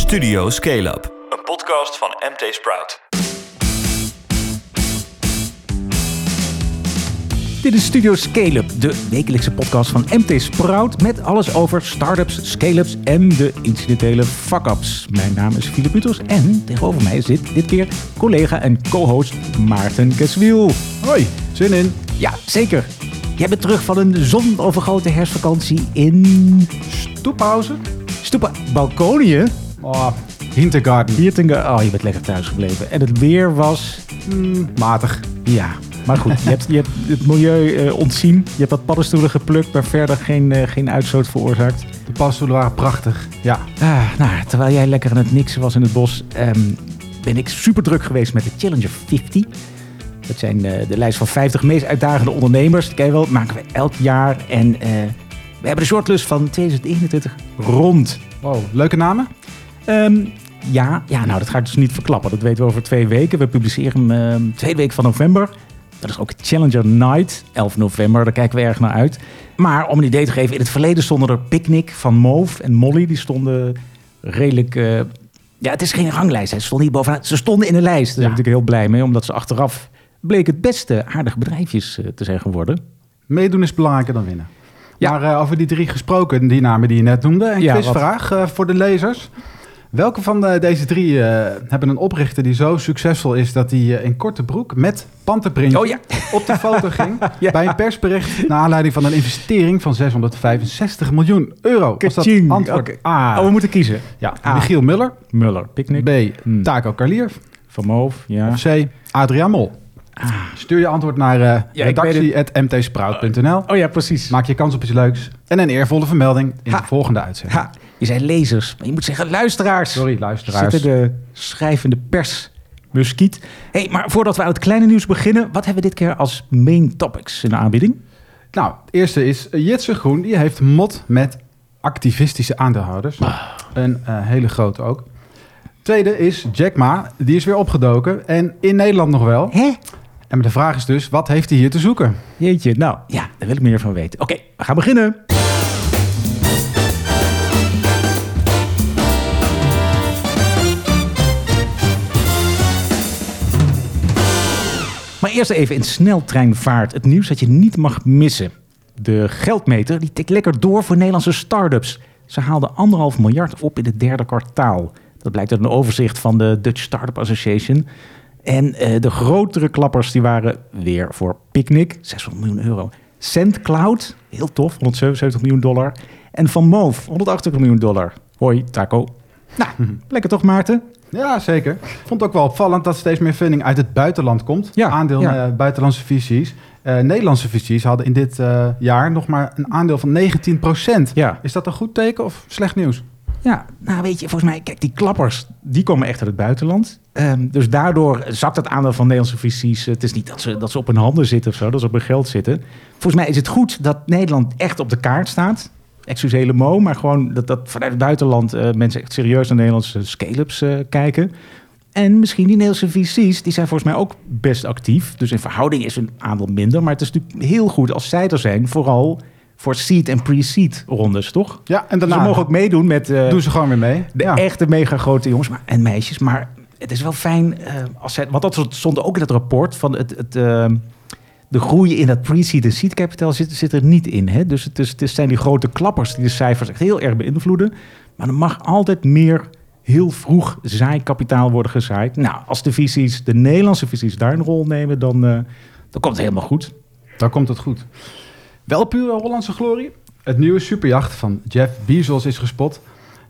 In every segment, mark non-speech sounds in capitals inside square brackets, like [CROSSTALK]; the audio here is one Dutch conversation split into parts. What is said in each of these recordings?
Studio Scale Up, een podcast van MT Sprout. Dit is Studio Scale-up, de wekelijkse podcast van MT Sprout met alles over startups, scale-ups en de incidentele fuck-ups. Mijn naam is Filip Uters en tegenover mij zit dit keer collega en co-host Maarten Keswiel. Hoi, zin in. Ja, zeker. Jij bent terug van een zonovergoten herfstvakantie in Stoephausen? Stoepa Balkonië. Oh, Hintergarten. Hier ten Oh, je bent lekker thuis gebleven. En het weer was, Hmm, matig. ja... Maar goed, je hebt, je hebt het milieu eh, ontzien. Je hebt wat paddenstoelen geplukt, maar verder geen, eh, geen uitstoot veroorzaakt. De paddenstoelen waren prachtig. Ja. Ah, nou, terwijl jij lekker aan het niksen was in het bos, ehm, ben ik super druk geweest met de Challenger 50. Dat zijn eh, de lijst van 50 meest uitdagende ondernemers. Dat ken je wel, dat maken we elk jaar. En we hebben de shortlist van 2021 rond. Wow, leuke namen? Ehm, ja, ja, nou, dat ga ik dus niet verklappen. Dat weten we over twee weken. We publiceren hem ehm, tweede week van november. Dat is ook Challenger Night, 11 november. Daar kijken we erg naar uit. Maar om een idee te geven, in het verleden stonden er Picnic van Move en Molly. Die stonden redelijk... eh, ja, het is geen ranglijst. hè. Ze stonden hier bovenaan. Ze stonden in de lijst. Daar ben ik natuurlijk heel blij mee. Omdat ze achteraf bleek het beste aardige bedrijfjes eh, te zijn geworden. Meedoen is belangrijker dan winnen. Ja. Maar eh, over die drie gesproken, die namen die je net noemde. Een Ja, quizvraag voor de lezers. Welke van de, deze drie eh, hebben een oprichter die zo succesvol is dat hij eh, in korte broek met panterprint Oh ja. [LAUGHS] op de foto ging [LAUGHS] Ja. bij een persbericht naar aanleiding van een investering van 665 miljoen euro? Was dat antwoord. A? Oh, we moeten kiezen. ja, A. Michiel Muller. Muller, Picnic, B. Hmm. Taco Carlier. Van Move, ja. Of C. Adriaan Mol. Stuur je antwoord naar uh, Ja, redactie.mtsprout.nl. Oh ja, precies. Maak je kans op iets leuks en een eervolle vermelding in Ha. de volgende uitzending. Ha, je zijn lezers, maar je moet zeggen luisteraars. Sorry, luisteraars. Zitten de schrijvende pers muskiet. hey, maar voordat we aan het kleine nieuws beginnen, wat hebben we dit keer als main topics in de aanbieding? Nou, het eerste is uh, Jitse Groen. Die heeft mot met activistische aandeelhouders. Een eh, hele grote ook. Tweede is Jack Ma. Die is weer opgedoken. En in Nederland nog wel. Hè? En de vraag is dus, wat heeft hij hier te zoeken? Jeetje, nou ja, daar wil ik meer van weten. Oké, we gaan beginnen. Maar eerst even in sneltreinvaart het nieuws dat je niet mag missen. De geldmeter die tikt lekker door voor Nederlandse start-ups. Ze haalden anderhalf miljard op in het derde kwartaal. Dat blijkt uit een overzicht van de Dutch Startup Association. En eh, de grotere klappers die waren weer voor Picnic, 600 miljoen euro. SendCloud, heel tof, 177 miljoen dollar. En Van Moof, 180 miljoen dollar. Hoi, Taco. Nou, lekker toch Maarten? Ja, zeker. Ik vond het ook wel opvallend dat steeds meer funding uit het buitenland komt. Ja, aandeel ja. eh, buitenlandse visies. Eh, Nederlandse visies hadden in dit eh, jaar nog maar een aandeel van 19 Ja. Is dat een goed teken of slecht nieuws? Ja, nou weet je, volgens mij, kijk, die klappers, die komen echt uit het buitenland. Ehm, dus daardoor zakt het aandeel van Nederlandse visies. Het is niet dat ze, dat ze op hun handen zitten of zo, dat ze op hun geld zitten. Volgens mij is het goed dat Nederland echt op de kaart staat. Excuus mo, maar gewoon dat, dat vanuit het buitenland eh, mensen echt serieus naar Nederlandse scale-ups eh, kijken. En misschien die Nederlandse VC's, die zijn volgens mij ook best actief. Dus in verhouding is hun aandeel minder. Maar het is natuurlijk heel goed als zij er zijn, vooral voor seed en pre-seed rondes, toch? Ja, en Dus daarna we mogen ook meedoen met eh, doen ze gewoon weer mee. de ja. echte mega grote jongens maar, en meisjes. Maar het is wel fijn als zij, want dat stond ook in het rapport van het, het, de groei in dat pre-seed en seed capital zit, zit er niet in. Hè? Dus het, is, het zijn die grote klappers die de cijfers echt heel erg beïnvloeden. Maar er mag altijd meer heel vroeg zaaikapitaal worden gezaaid. Nou, als de visies, de Nederlandse visies daar een rol nemen, dan, eh, dan komt het helemaal goed. Dan komt het goed. Wel pure Hollandse glorie. Het nieuwe superjacht van Jeff Bezos is gespot.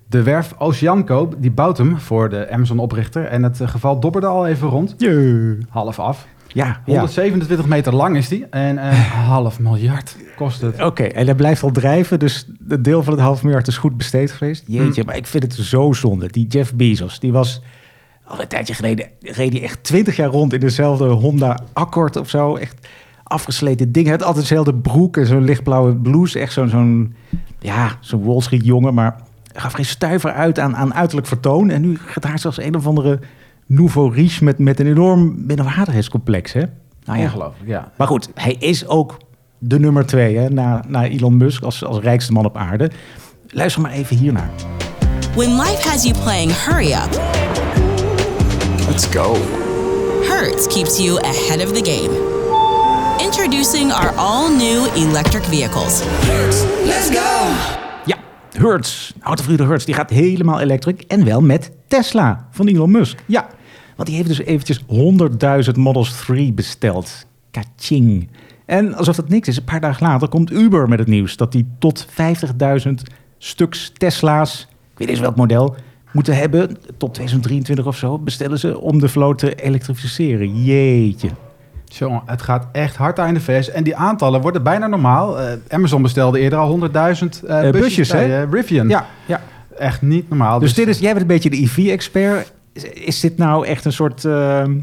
De werf Oceanco, die bouwt hem voor de Amazon-oprichter. En het eh, geval dobberde al even rond. Half af. Ja, ja. 127 meter lang is die. En een half miljard kost het. Oké, en hij blijft al drijven, dus het deel van het half miljard is goed besteed geweest. Jeetje, maar ik vind het zo zonde. Die Jeff Bezos, die was al een tijdje geleden, reed hij echt 20 jaar rond in dezelfde Honda Accord of zo. Echt afgesleten ding. Hij had altijd dezelfde broek en zo'n lichtblauwe blouse. Echt zo'n, zo'n ja, zo'n Wall Street jongen, maar gaf geen stuiver uit aan, aan uiterlijk vertoon. En nu gaat hij zelfs een of andere nouveau riche met, met een enorm binnenwaardigheidscomplex, hè? Nou ja, Ongelooflijk, ja. maar goed, hij is ook de nummer twee hè, na, na Elon Musk als, als rijkste man op aarde. Luister maar even hiernaar. When life has you playing hurry up, Let's go. Hertz keeps you ahead of the game. Introducing our all new electric vehicles. Ja, Hertz, autoverhuurder Hertz, die gaat helemaal elektrisch. En wel met Tesla van Elon Musk. Ja, want die heeft dus eventjes 100.000 Models 3 besteld. Kaching. En alsof dat niks is, een paar dagen later komt Uber met het nieuws... dat die tot 50.000 stuks Tesla's, ik weet eens welk model... moeten hebben, tot 2023 of zo, bestellen ze om de vloot te elektrificeren. Jeetje. Jongen, het gaat echt hard aan de VS. En die aantallen worden bijna normaal. Eh, Amazon bestelde eerder al 100.000 eh, busjes, busjes, hè? eh, Rivian. Ja, ja. Echt niet normaal. Dus dit is, jij bent een beetje de EV-expert. Is, dit nou echt een soort ehm,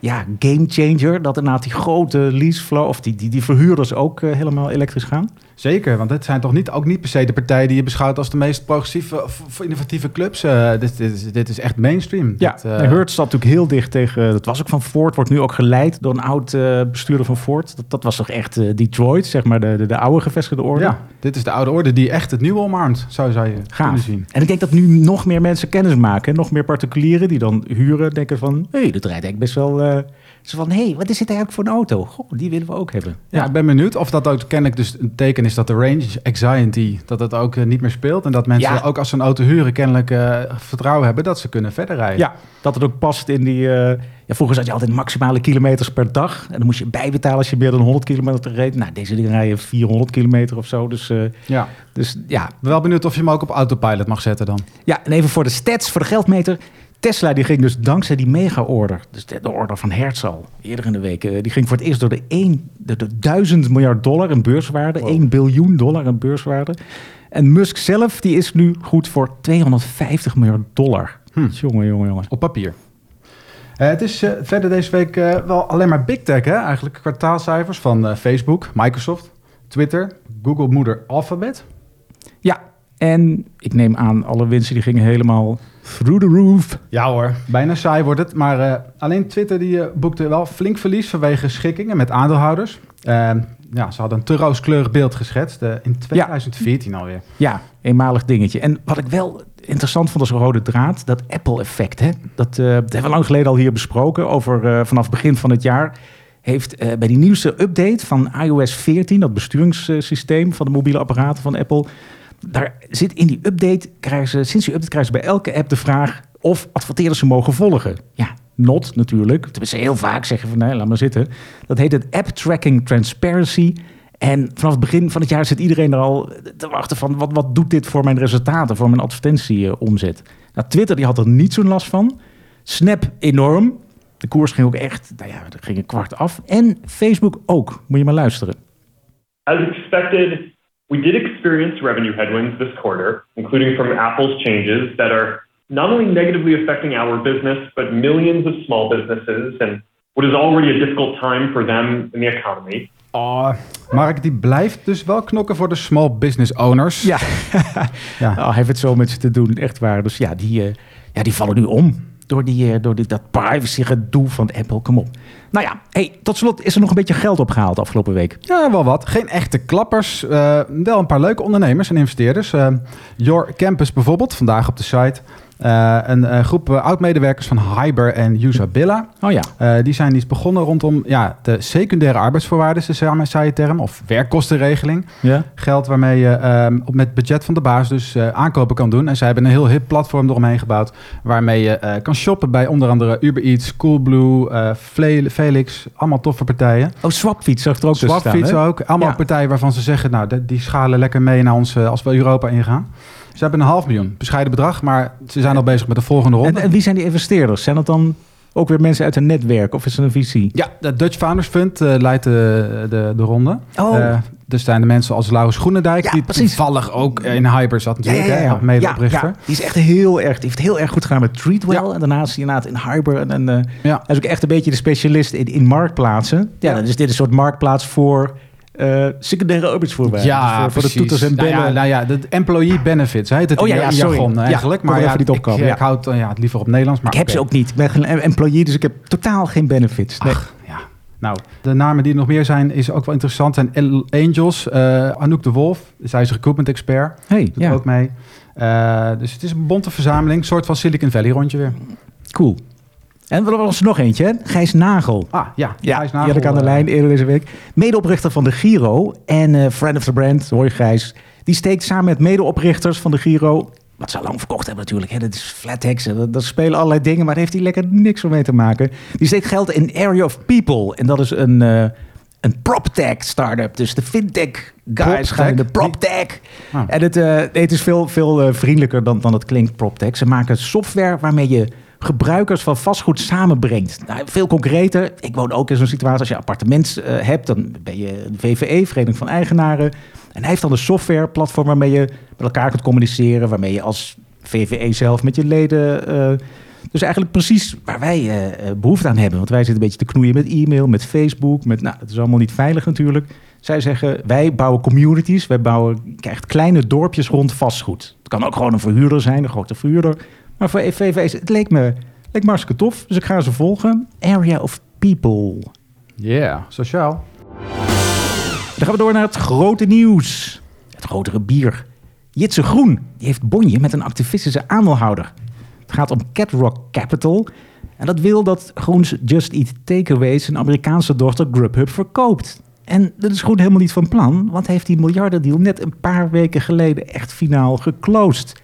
ja, game changer? Dat inderdaad die grote leaseflow of die, die, die verhuurders ook eh, helemaal elektrisch gaan? Zeker, want het zijn toch niet, ook niet per se de partijen die je beschouwt als de meest progressieve of, innovatieve clubs. Eh, dit, dit, is, dit is echt mainstream. Ja, Dit, eh, nee, Hertz staat natuurlijk heel dicht tegen... Dat was ook van Ford, wordt nu ook geleid door een oud eh, bestuurder van Ford. Dat, dat was toch echt eh, Detroit, zeg maar de, de, de oude gevestigde orde? ja, dit is de oude orde die echt het nieuwe omarmt, zou, zou je Gaaf. zien. En ik denk dat nu nog meer mensen kennis maken. Nog meer particulieren die dan huren denken van... hé, hey, dat rijdt eigenlijk best wel... zo van, hé, hey, wat is dit eigenlijk voor een auto? Goh, die willen we ook hebben. Ja, ik ben benieuwd of dat ook kennelijk dus een teken is dat de range anxiety, dat het ook eh, niet meer speelt. En dat mensen Ja. ook als ze een auto huren kennelijk eh, vertrouwen hebben dat ze kunnen verder rijden. Ja, dat het ook past in die... eh, ja, vroeger zat je altijd maximale kilometers per dag. En dan moest je bijbetalen als je meer dan 100 kilometer reed. Nou, deze dingen rijden 400 kilometer of zo. Dus, ja. dus ja. Wel benieuwd of je hem ook op autopilot mag zetten dan. ja, en even voor de stats, voor de geldmeter. Tesla die ging dus dankzij die mega-order, dus de, de order van Hertz al, eerder in de week, eh, die ging voor het eerst door de, 1, de, de 1000 miljard dollar in beurswaarde, 1 biljoen dollar in beurswaarde. En Musk zelf, die is nu goed voor 250 miljard dollar. Jongen, jongen, jongen. Op papier. Eh, het is eh, verder deze week wel alleen maar big tech, hè? Eigenlijk kwartaalcijfers van Facebook, Microsoft, Twitter, Google moeder Alphabet. Ja, en ik neem aan, alle winsten die gingen helemaal through the roof. Ja hoor, bijna saai wordt het. Maar eh, alleen Twitter die, eh, boekte wel flink verlies vanwege schikkingen met aandeelhouders. Eh, ja, ze hadden een te rooskleurig beeld geschetst eh, in 2014 alweer. Ja, eenmalig dingetje. En wat ik wel interessant vond als rode draad, dat Apple-effect. Hè? Dat, eh, dat hebben we lang geleden al hier besproken. Over eh, vanaf begin van het jaar heeft eh, bij die nieuwste update van iOS 14, dat besturingssysteem van de mobiele apparaten van Apple. Daar zit in die update, krijgen ze, sinds die update krijgen ze bij elke app de vraag of adverteerders ze mogen volgen. Ja, not natuurlijk. Tenminste, heel vaak zeggen van nee, laat maar zitten. Dat heet het App Tracking Transparency. En vanaf het begin van het jaar zit iedereen er al te wachten van... wat, wat doet dit voor mijn resultaten, voor mijn advertentieomzet? Nou, Twitter die had er niet zo'n last van. Snap enorm. De koers ging ook echt, nou ja, er ging een kwart af. En Facebook ook. Moet je maar luisteren. As expected, we did experience revenue headwinds this quarter, including from Apple's changes that are not only negatively affecting our business, but millions of small businesses and what is already a difficult time for them in the economy. Oh, Mark die blijft dus wel knokken voor de small business owners. Ja, [LAUGHS] Ja. Oh, hij heeft het zo met ze te doen, echt waar. Dus ja, die, eh, ja, die vallen nu om door, die, eh, door die, dat privacy gedoe van Apple. Kom op. Nou ja, hey, tot slot is er nog een beetje geld opgehaald afgelopen week. Ja, wel wat. Geen echte klappers. eh, wel een paar leuke ondernemers en investeerders. Eh, Your Campus bijvoorbeeld, vandaag op de site. Eh, een eh, groep eh, oud-medewerkers van Hyber en Usabilla. Oh ja, die zijn iets begonnen rondom ja, de secundaire arbeidsvoorwaarden, is de samen- saaie term, of werkkostenregeling. ja. Geld waarmee je ehm, op met budget van de baas dus aankopen kan doen. En zij hebben een heel hip platform eromheen gebouwd, waarmee je kan shoppen bij onder andere Uber Eats, Coolblue, Felix, allemaal toffe partijen. Oh, Swapfiets zag er ook staan, Swapfiets ook. Allemaal Ja. partijen waarvan ze zeggen, nou, die schalen lekker mee naar ons als we Europa ingaan. Ze hebben een half miljoen, bescheiden bedrag, maar ze zijn al bezig met de volgende ronde. En, en wie zijn die investeerders? Zijn dat dan ook weer mensen uit een netwerk of is het een visie? Ja, de Dutch Founders Fund eh, leidt de, de, de ronde. Oh. Eh, dus zijn de mensen als Laurens Groenendijk, Ja, die precies. toevallig ook in Hyper zat natuurlijk, als medeoprichter. Ja, die is echt heel erg, die heeft heel erg goed gedaan met Treatwell. Ja. En daarnaast inderdaad in Hyper. En, en, Ja. hij is ook echt een beetje de specialist in, in marktplaatsen. Ja, Ja. dan is dit een soort marktplaats voor eh secundaire arbeidsvoorwaarden. Dus voor, voor de toeters en bellen. Nou ja, nou ja, de employee benefits heet het Oh ja, ja, sorry. jargon Ja, eigenlijk. maar ja, niet ik, opkomen, ik, ja. houd eh, ja, het liever op Nederlands. Maar ik heb ze ook niet. Ik ben geen employee, dus ik heb totaal geen benefits. Nee. Ach, ja. Nou, de namen die er nog meer zijn, is ook wel interessant. Zijn El Angels, eh, Anouk de Wolf, zij is recruitment expert, Hey, doet ja, ook mee. Eh, dus het is een bonte verzameling, een soort van Silicon Valley rondje weer. cool. En er was er nog eentje, hè? Gijs Nagel. Ah, ja. Ja, Gijs die Nagel, had ik aan de eh, lijn eerder deze week. Medeoprichter van de Giro en eh, friend of the brand, hoor je Gijs. Die steekt samen met medeoprichters van de Giro... Wat ze al lang verkocht hebben natuurlijk. Hè. Dat is flathex. Dat, dat spelen allerlei dingen, maar daar heeft hij lekker niks mee te maken. Die steekt geld in Area of People. En dat is een, eh een PropTech startup. Dus de fintech guys gaan in de PropTech. Ah. En het, het is veel, veel vriendelijker dan, dan het klinkt, PropTech. Ze maken software waarmee je gebruikers van vastgoed samenbrengt. Nou, veel concreter. Ik woon ook in zo'n situatie. Als je een appartement eh, hebt, dan ben je de VVE, Vereniging van Eigenaren. En hij heeft dan een softwareplatform waarmee je met elkaar kunt communiceren. Waarmee je als VVE zelf met je leden... eh, dus eigenlijk precies waar wij eh, eh, behoefte aan hebben. Want wij zitten een beetje te knoeien met e-mail, met Facebook. Met, nou, dat is allemaal niet veilig natuurlijk. Zij zeggen, wij bouwen communities. Wij bouwen echt kleine dorpjes rond vastgoed. Het kan ook gewoon een verhuurder zijn, een grote verhuurder. Maar voor VVE's, het leek me, leek me hartstikke tof. Dus ik ga ze volgen. Area of People. Yeah, sociaal. Dan gaan we door naar het grote nieuws. Het grotere bier. Jitse Groen die heeft bonje met een activistische aandeelhouder. Het gaat om Catrock Capital. En dat wil dat Groens Just Eat Takeaway zijn Amerikaanse dochter Grubhub verkoopt. En dat is Groen helemaal niet van plan, want hij heeft die miljardendeal net een paar weken geleden echt finaal geclosed.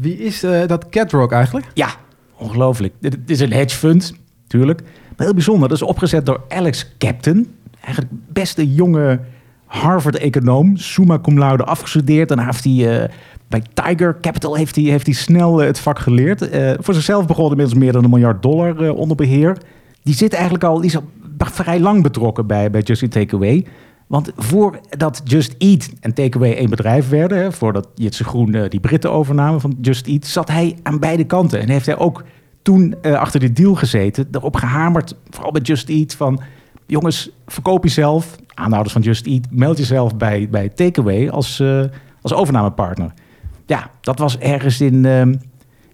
Wie is eh, dat Catrock eigenlijk? Ja, ongelooflijk. Dit is een hedge fund, natuurlijk. Maar heel bijzonder, dat is opgezet door Alex Captain. Eigenlijk beste jonge Harvard-econoom. Summa cum laude afgestudeerd. Daarna heeft hij... eh, bij Tiger Capital heeft hij, heeft hij snel eh, het vak geleerd. Voor zichzelf begon inmiddels meer dan een miljard dollar onder beheer. Die zit eigenlijk al, die is al vrij lang betrokken bij, bij Just Eat Takeaway. Want voordat Just Eat en Takeaway één bedrijf werden, hè, voordat Jitse Groen eh, die Britten overnamen van Just Eat, zat hij aan beide kanten. En heeft hij ook toen eh, achter de deal gezeten, erop gehamerd, vooral bij Just Eat, van jongens, verkoop jezelf, aanhouders van Just Eat, meld jezelf bij, bij Takeaway als, eh, als overnamepartner. Ja, dat was ergens in eh,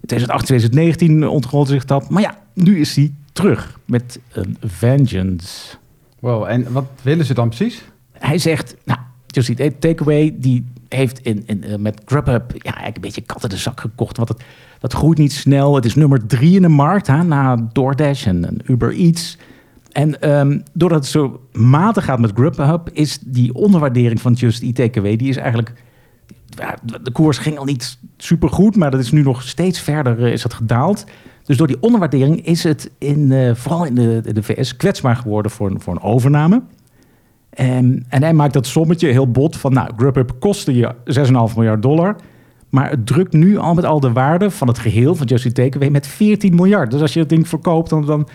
2008, 2019 ontgrond zich dat. Maar ja, nu is hij terug met een vengeance. Wow, en wat willen ze dan precies? Hij zegt, nou, Just Eat Takeaway, die heeft in, in, eh, met Grubhub ja, eigenlijk een beetje kat in de zak gekocht. Want het, dat groeit niet snel. Het is nummer drie in de markt, hè, na DoorDash en, Uber Eats. En ehm, doordat het zo matig gaat met Grubhub, is die onderwaardering van Just Eat Takeaway, die is eigenlijk... De koers ging al niet super goed, maar dat is nu nog steeds verder eh, is dat gedaald. Dus door die onderwaardering is het in, eh, vooral in de, de VS kwetsbaar geworden voor, voor een overname. En, en hij maakt dat sommetje heel bot van, nou, Grubhub kostte je 6,5 miljard dollar. Maar het drukt nu al met al de waarde van het geheel van Just Eat Takeaway met 14 miljard. Dus als je het ding verkoopt, dan, dan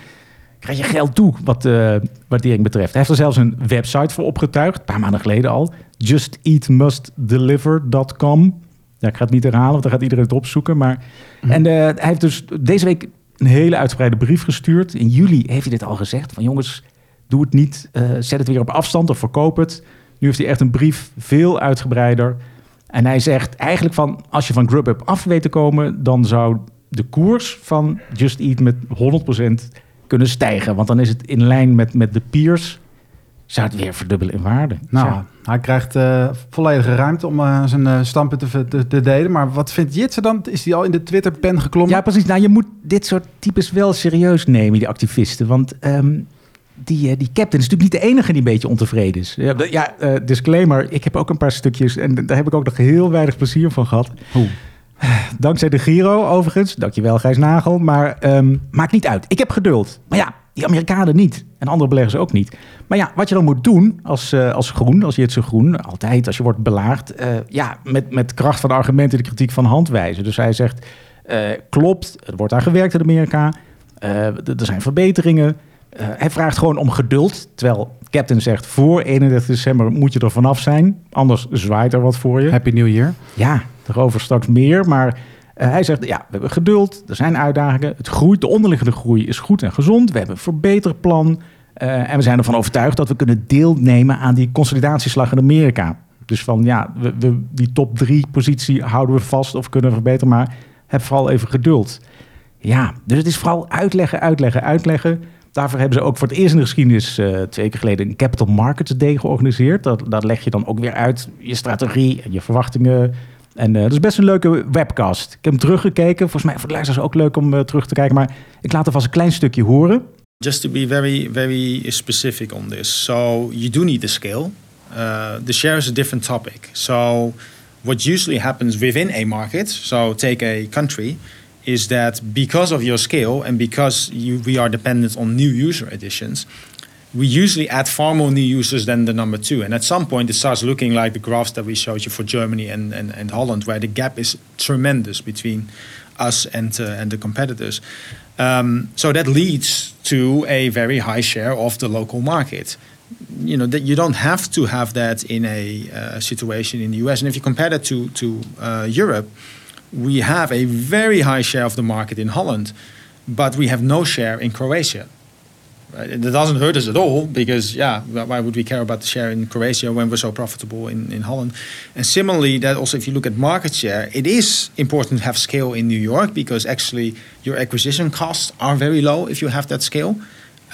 krijg je geld toe wat de waardering betreft. Hij heeft er zelfs een website voor opgetuigd, een paar maanden geleden al. justeatmustdeliver.com. Ja, ik ga het niet herhalen, want dan gaat iedereen het opzoeken. Maar... En eh, hij heeft dus deze week een hele uitgebreide brief gestuurd. In juli heeft hij dit al gezegd. Van jongens, doe het niet. eh, zet het weer op afstand of verkoop het. Nu heeft hij echt een brief, veel uitgebreider. En hij zegt eigenlijk van... als je van Grubhub af weet te komen... dan zou de koers van Just Eat met 100% kunnen stijgen. Want dan is het in lijn met, met de peers... zou het weer verdubbelen in waarde. Nou, Ja. hij krijgt eh, volledige ruimte om eh, zijn standpunt te, ver- te, te delen. Maar wat vindt Jitse dan? Is hij al in de Twitter-pen geklommen? Ja, precies. Nou, je moet dit soort types wel serieus nemen, die activisten. Want ehm, die, eh, die captain is natuurlijk niet de enige die een beetje ontevreden is. Ja, eh, disclaimer. Ik heb ook een paar stukjes en daar heb ik ook nog heel weinig plezier van gehad. Hoe? Dankzij de Giro, overigens. Dankjewel, Gijs Nagel. Maar ehm, maakt niet uit. Ik heb geduld. Maar ja, die Amerikanen niet. En andere beleggers ook niet. Maar ja, wat je dan moet doen als, eh, als groen, als je het zo groen, altijd als je wordt belaagd, ja, met, met kracht van argumenten de kritiek van hand wijzen. Dus hij zegt, klopt, er wordt aan gewerkt in Amerika. Er zijn verbeteringen. Eh, hij vraagt gewoon om geduld. Terwijl Captain zegt, voor 31 december moet je er vanaf zijn. Anders zwaait er wat voor je. Happy New Year. Ja, daarover straks meer. Maar eh, hij zegt, ja, we hebben geduld. Er zijn uitdagingen. Het groeit, de onderliggende groei is goed en gezond. We hebben een verbeterplan. Eh, en we zijn ervan overtuigd dat we kunnen deelnemen aan die consolidatieslag in Amerika. Dus van, ja, we, we, die top drie positie houden we vast of kunnen we verbeteren. Maar heb vooral even geduld. Ja, dus het is vooral uitleggen, uitleggen, uitleggen. Daarvoor hebben ze ook voor het eerst in de geschiedenis uh, twee keer geleden een Capital Markets Day georganiseerd. Dat, leg je dan ook weer uit, je strategie en je verwachtingen. En uh, dat is best een leuke webcast. Ik heb hem teruggekeken. Volgens mij voor de luisteraars ook leuk om uh, terug te kijken. Maar ik laat er vast een klein stukje horen. Just to be very, very specific on this. So you do need the scale. The share is a different topic. So what usually happens within a market, so take a country, is that because of your scale and because you, we are dependent on new user additions, we usually add far more new users than the number two. And at some point, it starts looking like the graphs that we showed you for Germany and, and, and Holland, where the gap is tremendous between us and, uh, and the competitors. Um, so that leads to a very high share of the local market. You know that you don't have to have that in a uh, situation in the US, and if you compare that to to uh, Europe, we have a very high share of the market in Holland, but we have no share in Croatia. It doesn't hurt us at all because, yeah, why would we care about the share in Croatia when we're so profitable in, in Holland? And similarly, that also, if you look at market share, it is important to have scale in New York because actually your acquisition costs are very low if you have that scale.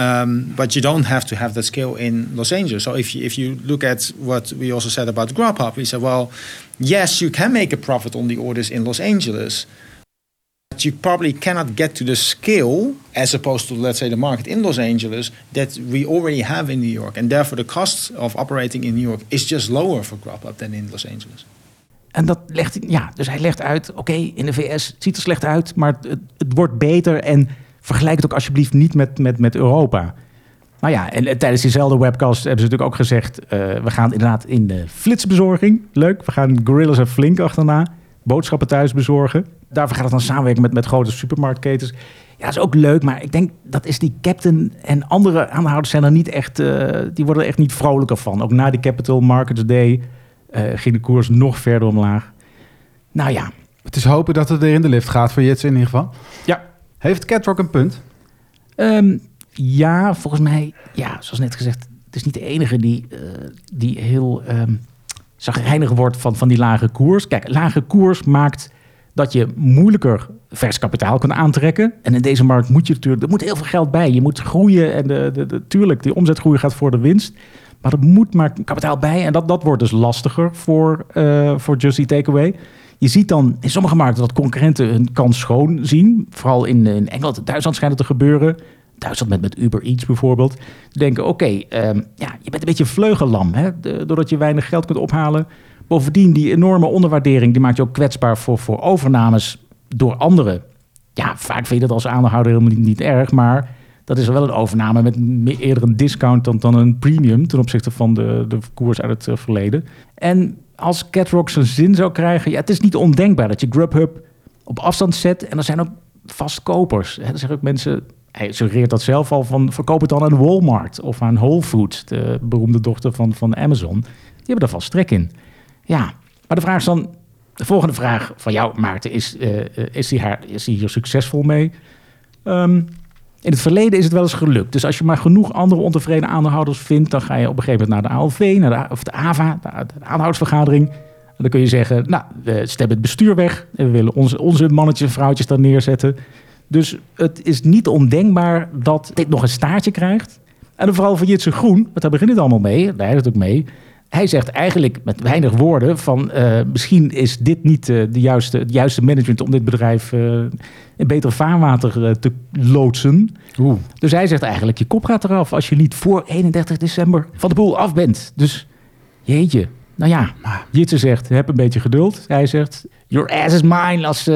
Um, but you don't have to have that scale in Los Angeles. So if you, if you look at what we also said about Grubhub, we said, well, yes, you can make a profit on the orders in Los Angeles, but you probably cannot get to the scale as opposed to, let's say, the market in Los Angeles that we already have in New York. And therefore, the cost of operating in New York is just lower for Grubhub than in Los Angeles. En dat legt, ja, dus hij legt uit, oké, in de VS het ziet er slecht uit, maar het, het wordt beter en vergelijk het ook alsjeblieft niet met, met, met Europa. Nou ja, en, en tijdens diezelfde webcast hebben ze natuurlijk ook gezegd... Uh, we gaan inderdaad in de flitsbezorging. Leuk, we gaan Gorillas en Flink achterna. Boodschappen thuis bezorgen. Daarvoor gaat het dan samenwerken met, met grote supermarktketens. Ja, dat is ook leuk, maar ik denk dat is die captain en andere aanhouders zijn er niet echt... Uh, die worden er echt niet vrolijker van. Ook na die Capital Markets Day uh, ging de koers nog verder omlaag. Nou ja. Het is hopen dat het weer in de lift gaat voor Jits in ieder geval. Ja, heeft Catrock een punt? Um, ja, volgens mij, ja, zoals net gezegd, het is niet de enige die, uh, die heel um, zagrijnig wordt van, van die lage koers. Kijk, lage koers maakt dat je moeilijker vers kapitaal kan aantrekken. En in deze markt moet je natuurlijk, er moet heel veel geld bij. Je moet groeien en de, de, die omzetgroei gaat voor de winst. Maar er moet maar kapitaal bij. En dat, dat wordt dus lastiger voor, uh, voor Just Eat Takeaway. Je ziet dan in sommige markten dat concurrenten hun kans schoon zien. Vooral in, in Engeland en Duitsland schijnt het te gebeuren. Duitsland met, met Uber Eats bijvoorbeeld. Denken, oké, um, ja, je bent een beetje vleugellam. Hè? Doordat je weinig geld kunt ophalen. Bovendien, die enorme onderwaardering... die maakt je ook kwetsbaar voor, voor overnames door anderen. Ja, vaak vind je dat als aandeelhouder helemaal niet, erg... maar dat is wel een overname met eerder een discount dan, dan een premium... ten opzichte van de, de koers uit het uh, verleden. En als Catrock zijn zin zou krijgen... Ja, het is niet ondenkbaar dat je Grubhub op afstand zet... en er zijn ook vastkopers. Er zijn ook mensen... Hij suggereert dat zelf al van... verkoop het dan aan Walmart of aan Whole Foods... de beroemde dochter van, van Amazon. Die hebben er vast trek in. Ja, maar de vraag is dan... De volgende vraag van jou, Maarten, is, uh, is, hij haar, is hij hier succesvol mee? Um, in het verleden is het wel eens gelukt. Dus als je maar genoeg andere ontevreden aandeelhouders vindt, dan ga je op een gegeven moment naar de ALV, naar de, of de AVA, de, de aanhoudersvergadering. En dan kun je zeggen, nou, we stemmen het bestuur weg en we willen onze, onze mannetjes en vrouwtjes daar neerzetten. Dus het is niet ondenkbaar dat dit nog een staartje krijgt. En dan vooral van Jitse Groen, want daar begint het allemaal mee, daar het ook mee. Hij zegt eigenlijk met weinig woorden van uh, misschien is dit niet uh, de juiste, het juiste management om dit bedrijf uh, in beter vaarwater te loodsen. Oeh. Dus hij zegt eigenlijk je kop gaat eraf als je niet voor 31 december van de boel af bent. Dus jeetje. Nou ja, Jitse zegt heb een beetje geduld. Hij zegt your ass is mine als,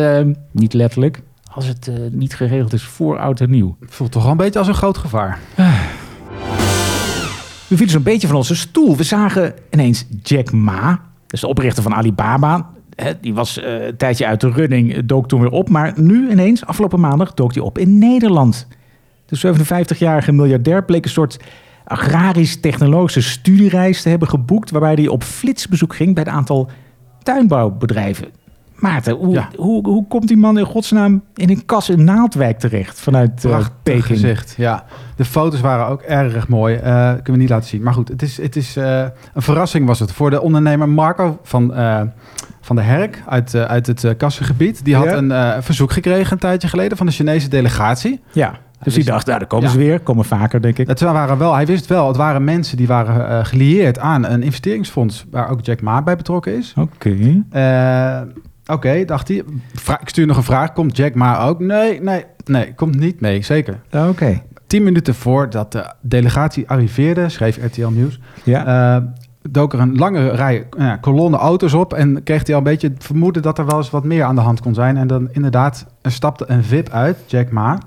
niet letterlijk, als het niet geregeld is voor oud en nieuw. Voelt toch wel een beetje als een groot gevaar. [SIGHS] We vielen zo'n beetje van onze stoel. We zagen ineens Jack Ma, dus de oprichter van Alibaba. die was uh, een tijdje uit de running, dook toen weer op. Maar nu ineens, afgelopen maandag, dook hij op in Nederland. De 57-jarige miljardair bleek een soort agrarisch-technologische studiereis te hebben geboekt... waarbij hij op flitsbezoek ging bij een aantal tuinbouwbedrijven. Maarten, hoe, ja. hoe, hoe komt die man in godsnaam in een kas in Naaldwijk terecht vanuit uh, Peking? Gezegd, ja. De foto's waren ook erg mooi. Uh, kunnen we niet laten zien. Maar goed, het is, het is uh, een verrassing was het voor de ondernemer Marco van, van de Herk uit, uit het kassengebied. Die had ja. een verzoek gekregen een tijdje geleden van de Chinese delegatie. Ja. Dus die dacht, nou, daar komen ze weer. Komen vaker, denk ik. Het waren wel, hij wist wel, het waren mensen die waren eh, gelieerd aan een investeringsfonds waar ook Jack Ma bij betrokken is. Oké. Eh, Oké, dacht hij. Ik stuur nog een vraag. Komt Jack Ma ook? Nee, nee, nee, komt niet mee, zeker. Oké. Tien minuten voordat de delegatie arriveerde, schreef RTL Nieuws, Ja. eh, dook er een lange rij ja, kolonne auto's op en kreeg hij al een beetje het vermoeden dat er wel eens wat meer aan de hand kon zijn. En dan inderdaad, er stapte een VIP uit, Jack Ma.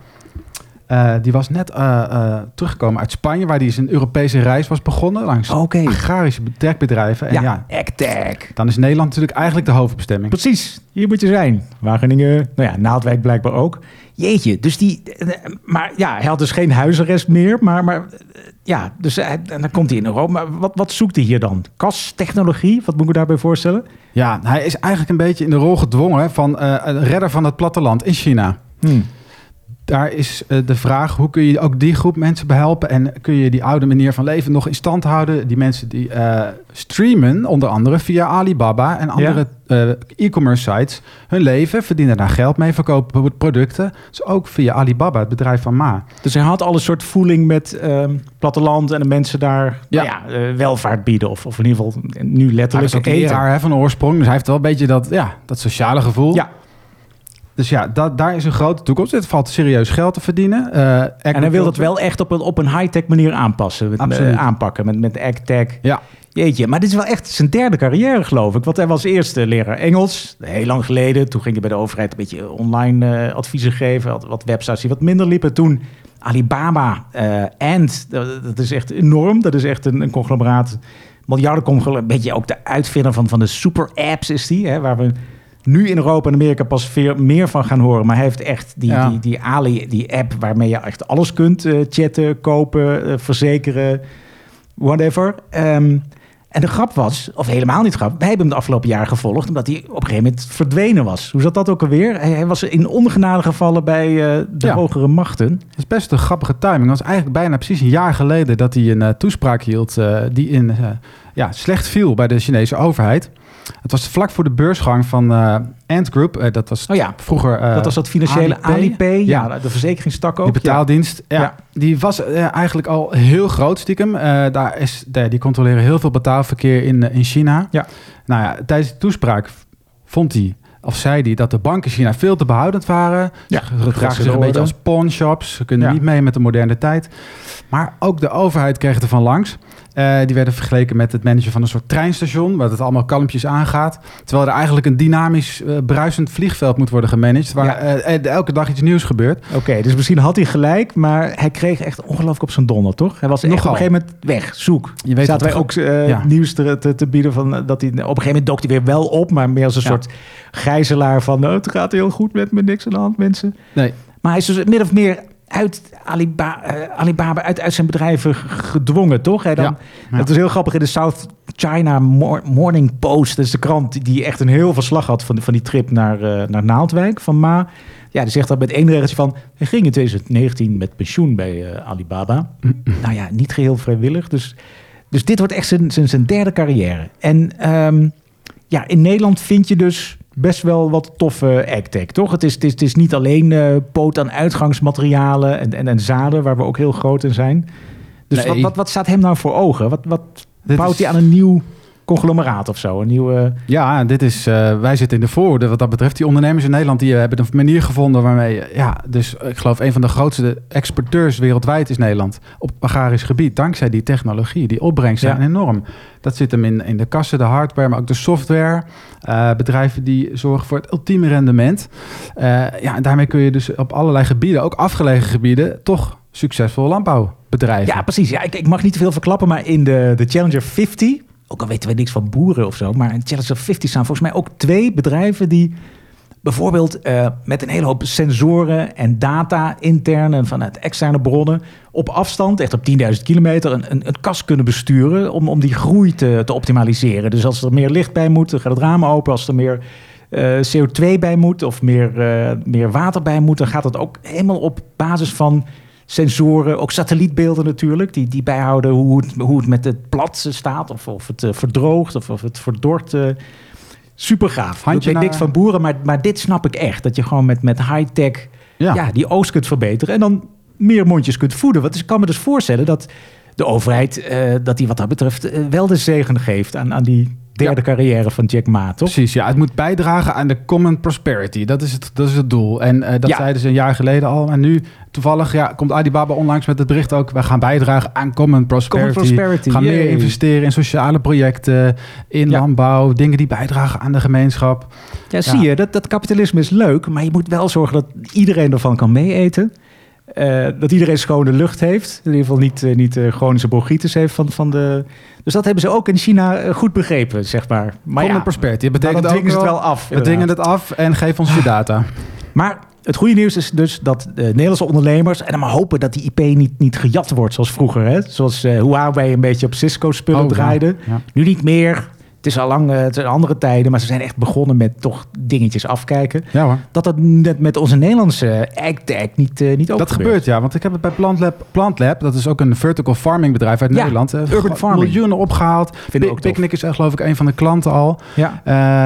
Eh, die was net eh, eh, teruggekomen uit Spanje, waar hij zijn Europese reis was begonnen langs Oké. agrarische techbedrijven. En ja, Ja, dan is Nederland natuurlijk eigenlijk de hoofdbestemming. Precies, hier moet je zijn. Wageningen, nou ja, Naaldwijk blijkbaar ook. Jeetje, dus die... Maar ja, hij had dus geen huisarrest meer, maar... maar ja, dus en dan komt hij in Europa. Maar wat, wat zoekt hij hier dan? Kastechnologie? Wat moet ik me daarbij voorstellen? Ja, hij is eigenlijk een beetje in de rol gedwongen van een redder van het platteland in China. Hm. Daar is eh, de vraag, hoe kun je ook die groep mensen behelpen... en kun je die oude manier van leven nog in stand houden? Die mensen die eh, streamen, onder andere via Alibaba en andere eh, e-commerce sites... hun leven, verdienen daar geld mee, verkopen producten. Dus ook via Alibaba, het bedrijf van Ma. Dus hij had al een soort voeling met ehm, platteland en de mensen daar Ja. Nou ja, welvaart bieden. Of, of in ieder geval nu Hij letterlijk is ook eten. hè, van oorsprong, dus hij heeft wel een beetje dat, ja, dat sociale gevoel. Ja, Dus ja, da- daar is een grote toekomst. Het valt serieus geld te verdienen. Eh, en hij wil dat wel echt op een, op een high-tech manier aanpassen. Met, eh, aanpakken met, met Actag. Ja, Jeetje, maar dit is wel echt zijn derde carrière, geloof ik. Want hij was eerst eh, leraar Engels, heel lang geleden. Toen ging hij bij de overheid een beetje online eh, adviezen geven. Had wat websites die wat minder liepen. Toen Alibaba Ant, dat, dat is echt enorm. Dat is echt een, een conglomeraat. Miljardenconglomeraat, een beetje ook de uitvinder van, van de super apps is die. Hè, waar we nu in Europa en Amerika pas veel meer van gaan horen. Maar hij heeft echt die, Ja. die, die Ali, die app waarmee je echt alles kunt eh, chatten, kopen, eh, verzekeren, whatever. Ehm, en de grap was, of helemaal niet grap, wij hebben hem de afgelopen jaren gevolgd, omdat hij op een gegeven moment verdwenen was. Hoe zat dat ook alweer? Hij, hij was in ongenade gevallen bij eh, de Ja. hogere machten. Het is best een grappige timing. Het was eigenlijk bijna precies een jaar geleden dat hij een toespraak hield die in, ja, slecht viel bij de Chinese overheid. Het was vlak voor de beursgang van eh Ant Group. Eh, dat was Oh ja, vroeger. eh, dat was dat financiële Alipay. Ja, Ja. de verzekeringstak ook. Die betaaldienst, ja. Ja. die was eigenlijk al heel groot stiekem. Daar is, de- die controleren heel veel betaalverkeer in, in China. Ja. Nou ja, tijdens de toespraak vond hij, of zei hij, dat de banken in China veel te behoudend waren. Ja, Ze gedragen zich een beetje als pawnshops. Ze kunnen Ja. niet mee met de moderne tijd. Maar ook de overheid kreeg er van langs. Eh, die werden vergeleken met het managen van een soort treinstation, waar het allemaal kalmpjes aangaat. Terwijl er eigenlijk een dynamisch, eh, bruisend vliegveld moet worden gemanaged, waar Ja. eh, elke dag iets nieuws gebeurt. Oké, dus misschien had hij gelijk, maar hij kreeg echt ongelooflijk op zijn donder, toch? Hij was echt Nogal. op een gegeven moment weg, zoek. Je weet Zaten wij ook Ja. nieuws te, te, te bieden van dat hij op een gegeven moment dook hij weer wel op, maar meer als een Ja. soort gijzelaar van nou, het gaat heel goed met me, niks aan de hand, mensen. Nee, Maar hij is dus min of meer uit eh, Alibaba, uit, uit zijn bedrijven gedwongen, toch? Hè, dan, Ja, ja. Het was heel grappig in de South China Mor- Morning Post. Dat is de krant die echt een heel verslag had van, van die trip naar, eh, naar Naaldwijk van Ma. Ja, die zegt dat met één regeltje van... hij ging in 2019 met pensioen bij eh, Alibaba. nou ja, niet geheel vrijwillig. Dus, dus dit wordt echt zijn, zijn, zijn derde carrière. En ehm, ja, in Nederland vind je dus best wel wat toffe agtech, toch? Het is, het is, het is niet alleen eh, poot aan uitgangsmaterialen en, en, en zaden... waar we ook heel groot in zijn. Dus Nee. wat, wat, wat staat hem nou voor ogen? Wat, wat bouwt is- hij aan een nieuw conglomeraat of zo? Een nieuwe... Ja, dit is, eh, wij zitten in de voorhoede wat dat betreft. Die ondernemers in Nederland die eh, hebben een manier gevonden waarmee, eh, ja, dus ik geloof een van de grootste exporteurs wereldwijd is Nederland op agrarisch gebied. Dankzij die technologie, die opbrengsten Ja. zijn enorm. Dat zit hem in, in de kassen, de hardware, maar ook de software. Bedrijven die zorgen voor het ultieme rendement. Ja, en daarmee kun je dus op allerlei gebieden, ook afgelegen gebieden, toch succesvol landbouwbedrijven. Ja, precies. Ja, ik, ik mag niet te veel verklappen, maar in de, de Challenger 50... ook al weten we niks van boeren of zo... maar in Challenger 50 staan volgens mij ook twee bedrijven... die bijvoorbeeld eh, met een hele hoop sensoren en data... intern en vanuit externe bronnen... op afstand, echt op 10.000 kilometer... een, een, een kas kunnen besturen om, om die groei te, te optimaliseren. Dus als er meer licht bij moet, dan gaat het raam open. Als er meer eh, CO2 bij moet of meer, eh, meer water bij moet... dan gaat het ook helemaal op basis van sensoren, ook satellietbeelden natuurlijk, die, die bijhouden hoe het, hoe het met het plat staat, of, of het eh, verdroogt, of, of het verdort. eh super gaaf. Ik weet naar- niks van boeren, maar, maar dit snap ik echt. Dat je gewoon met, met high-tech ja. Ja. die oogst kunt verbeteren. En dan meer mondjes kunt voeden. Want ik kan me dus voorstellen dat de overheid, eh, dat die wat dat betreft wel de zegen geeft aan, aan die derde carrière van Jack Ma, toch? Precies, ja. Het moet bijdragen aan de common prosperity. Dat is het, dat is het doel. En dat Ja. zeiden ze een jaar geleden al. En nu, toevallig, ja, komt Alibaba onlangs met het bericht ook... wij gaan bijdragen aan common prosperity. Common prosperity, gaan meer investeren in sociale projecten, in Ja. landbouw... dingen die bijdragen aan de gemeenschap. Ja, zie je, dat, dat kapitalisme is leuk, maar je moet wel zorgen dat iedereen ervan kan meeeten. Eh, dat iedereen schone lucht heeft. In ieder geval niet, eh, niet eh, chronische bronchitis heeft van, van de... Dus dat hebben ze ook in China goed begrepen, zeg maar. Maar common ja, prosperity. Dat maar betekent dan ook dwingen ze het wel- af. We inderdaad. het af en geef ons je [LAUGHS] data. Maar het goede nieuws is dus dat de Nederlandse ondernemers... en dan maar hopen dat die IP niet, niet gejat wordt zoals vroeger. Hè? Zoals eh Huawei een beetje op Cisco-spullen Oh, ja. draaide. Ja. Nu niet meer. Het is al lang, eh, het zijn andere tijden, maar ze zijn echt begonnen met toch dingetjes afkijken. Ja hoor. Dat dat net met onze Nederlandse AgTag niet, eh niet ook Dat gebeurt, ja. Want ik heb het bij Plantlab, Plantlab dat is ook een vertical farming bedrijf uit Ja, Nederland. eh, urban farming. Miljoenen opgehaald. ik. Picnic is echt geloof ik een van de klanten al. Ja.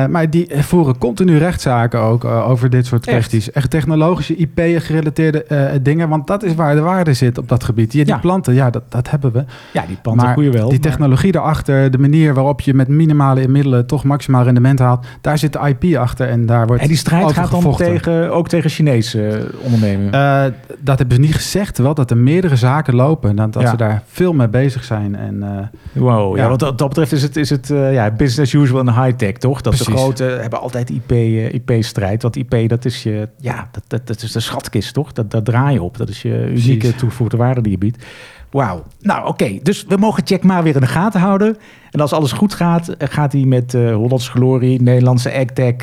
Maar die voeren continu rechtszaken ook over dit soort Echt? kwesties. Echt technologische IP-gerelateerde dingen. Want dat is waar de waarde zit op dat gebied. Die, die Ja. planten, ja, dat, dat hebben we. ja, die panten maar goeie wel. die technologie daarachter, de manier waarop je met minimale middelen toch maximaal rendement haalt, daar zit de IP achter en daar wordt en die strijd gaat dan gevochten. tegen, ook tegen Chinese eh, ondernemingen. Eh, dat hebben ze niet gezegd, wel dat er meerdere zaken lopen. Dat, dat Ja. ze daar veel mee bezig zijn. En, eh, wow, ja. ja. wat dat, dat betreft is het, is het ja, business as usual en high-tech, toch? Dat de grote hebben altijd IP, IP-strijd. Want IP, dat is je, ja, dat, dat, dat is de schatkist, toch? Dat, dat draai je op. Dat is je unieke Precies. toegevoegde waarde die je biedt. Wauw. Nou, oké. Dus we mogen Jack Ma weer in de gaten houden. En als alles goed gaat, eh, gaat hij met eh Hollandse glorie, Nederlandse AgTech...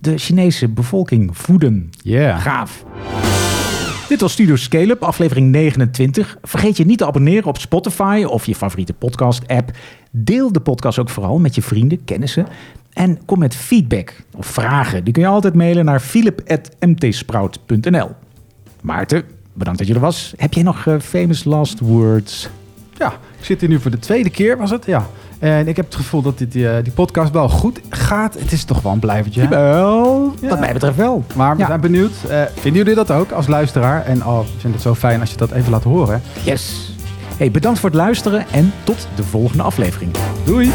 de Chinese bevolking voeden. yeah. Gaaf. Dit was Studio Scale-up, aflevering 29. Vergeet je niet te abonneren op Spotify of je favoriete podcast-app. Deel de podcast ook vooral met je vrienden, kennissen. En kom met feedback of vragen. Die kun je altijd mailen naar philip.mtsprout.nl. Maarten, bedankt dat je er was. Heb jij nog eh, famous last words? Ja, ik zit hier nu voor de tweede keer, was het? Ja. En ik heb het gevoel dat dit, die, eh, die podcast wel goed gaat. Het is toch wel een blijvertje. Wel, Ja. wat mij betreft wel. Maar we Ja. zijn benieuwd. Eh, vinden jullie dat ook als luisteraar? En oh, ik vind het zo fijn als je dat even laat horen. Yes. Hey, bedankt voor het luisteren en tot de volgende aflevering. Doei!